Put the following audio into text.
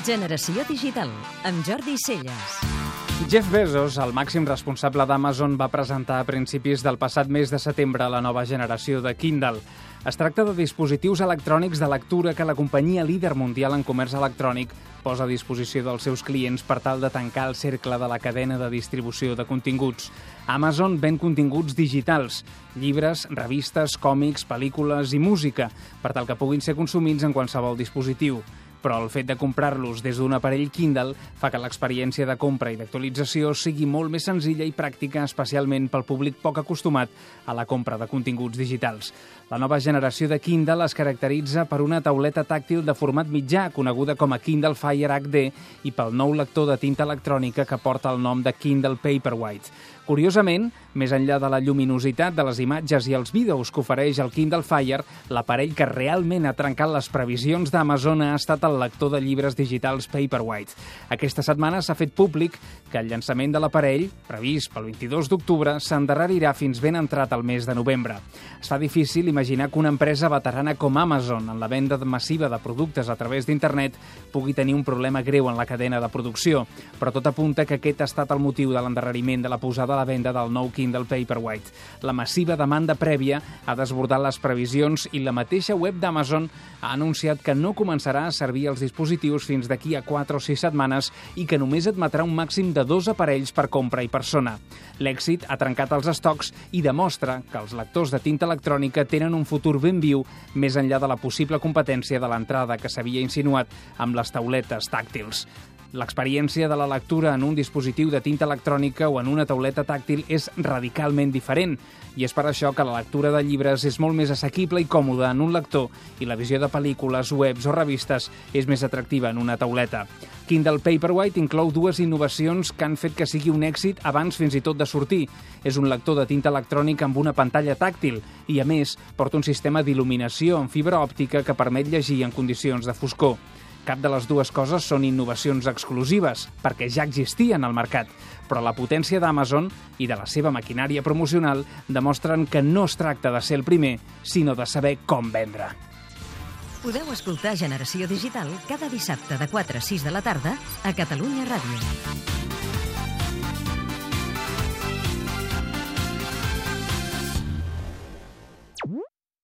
Generació Digital, amb Jordi Celles. Jeff Bezos, el màxim responsable d'Amazon, va presentar a principis del passat mes de setembre la nova generació de Kindle. Es tracta de dispositius electrònics de lectura que la companyia líder mundial en comerç electrònic posa a disposició dels seus clients per tal de tancar el cercle de la cadena de distribució de continguts. Amazon ven continguts digitals, llibres, revistes, còmics, pel·lícules i música, per tal que puguin ser consumits en qualsevol dispositiu però el fet de comprar-los des d'un aparell Kindle fa que l'experiència de compra i d'actualització sigui molt més senzilla i pràctica, especialment pel públic poc acostumat a la compra de continguts digitals. La nova generació de Kindle es caracteritza per una tauleta tàctil de format mitjà, coneguda com a Kindle Fire HD, i pel nou lector de tinta electrònica que porta el nom de Kindle Paperwhite. Curiosament, més enllà de la lluminositat de les imatges i els vídeos que ofereix el Kindle Fire, l'aparell que realment ha trencat les previsions d'Amazon ha estat lector de llibres digitals Paperwhite. Aquesta setmana s'ha fet públic que el llançament de l'aparell, previst pel 22 d'octubre, s'endarrerirà fins ben entrat el mes de novembre. Es fa difícil imaginar que una empresa veterana com Amazon, en la venda massiva de productes a través d'internet, pugui tenir un problema greu en la cadena de producció, però tot apunta que aquest ha estat el motiu de l'endarreriment de la posada la venda del nou Kindle Paperwhite. La massiva demanda prèvia ha desbordat les previsions i la mateixa web d'Amazon ha anunciat que no començarà a servir els dispositius fins d'aquí a 4 o 6 setmanes i que només admetrà un màxim de dos aparells per compra i persona. L'èxit ha trencat els estocs i demostra que els lectors de tinta electrònica tenen un futur ben viu més enllà de la possible competència de l'entrada que s'havia insinuat amb les tauletes tàctils. L'experiència de la lectura en un dispositiu de tinta electrònica o en una tauleta tàctil és radicalment diferent i és per això que la lectura de llibres és molt més assequible i còmoda en un lector i la visió de pel·lícules, webs o revistes és més atractiva en una tauleta. Kindle Paperwhite inclou dues innovacions que han fet que sigui un èxit abans fins i tot de sortir. És un lector de tinta electrònica amb una pantalla tàctil i, a més, porta un sistema d'il·luminació en fibra òptica que permet llegir en condicions de foscor. Cap de les dues coses són innovacions exclusives, perquè ja existien al mercat, però la potència d'Amazon i de la seva maquinària promocional demostren que no es tracta de ser el primer, sinó de saber com vendre. Podeu escoltar Generació Digital cada dissabte de 4 a 6 de la tarda a Catalunya Ràdio.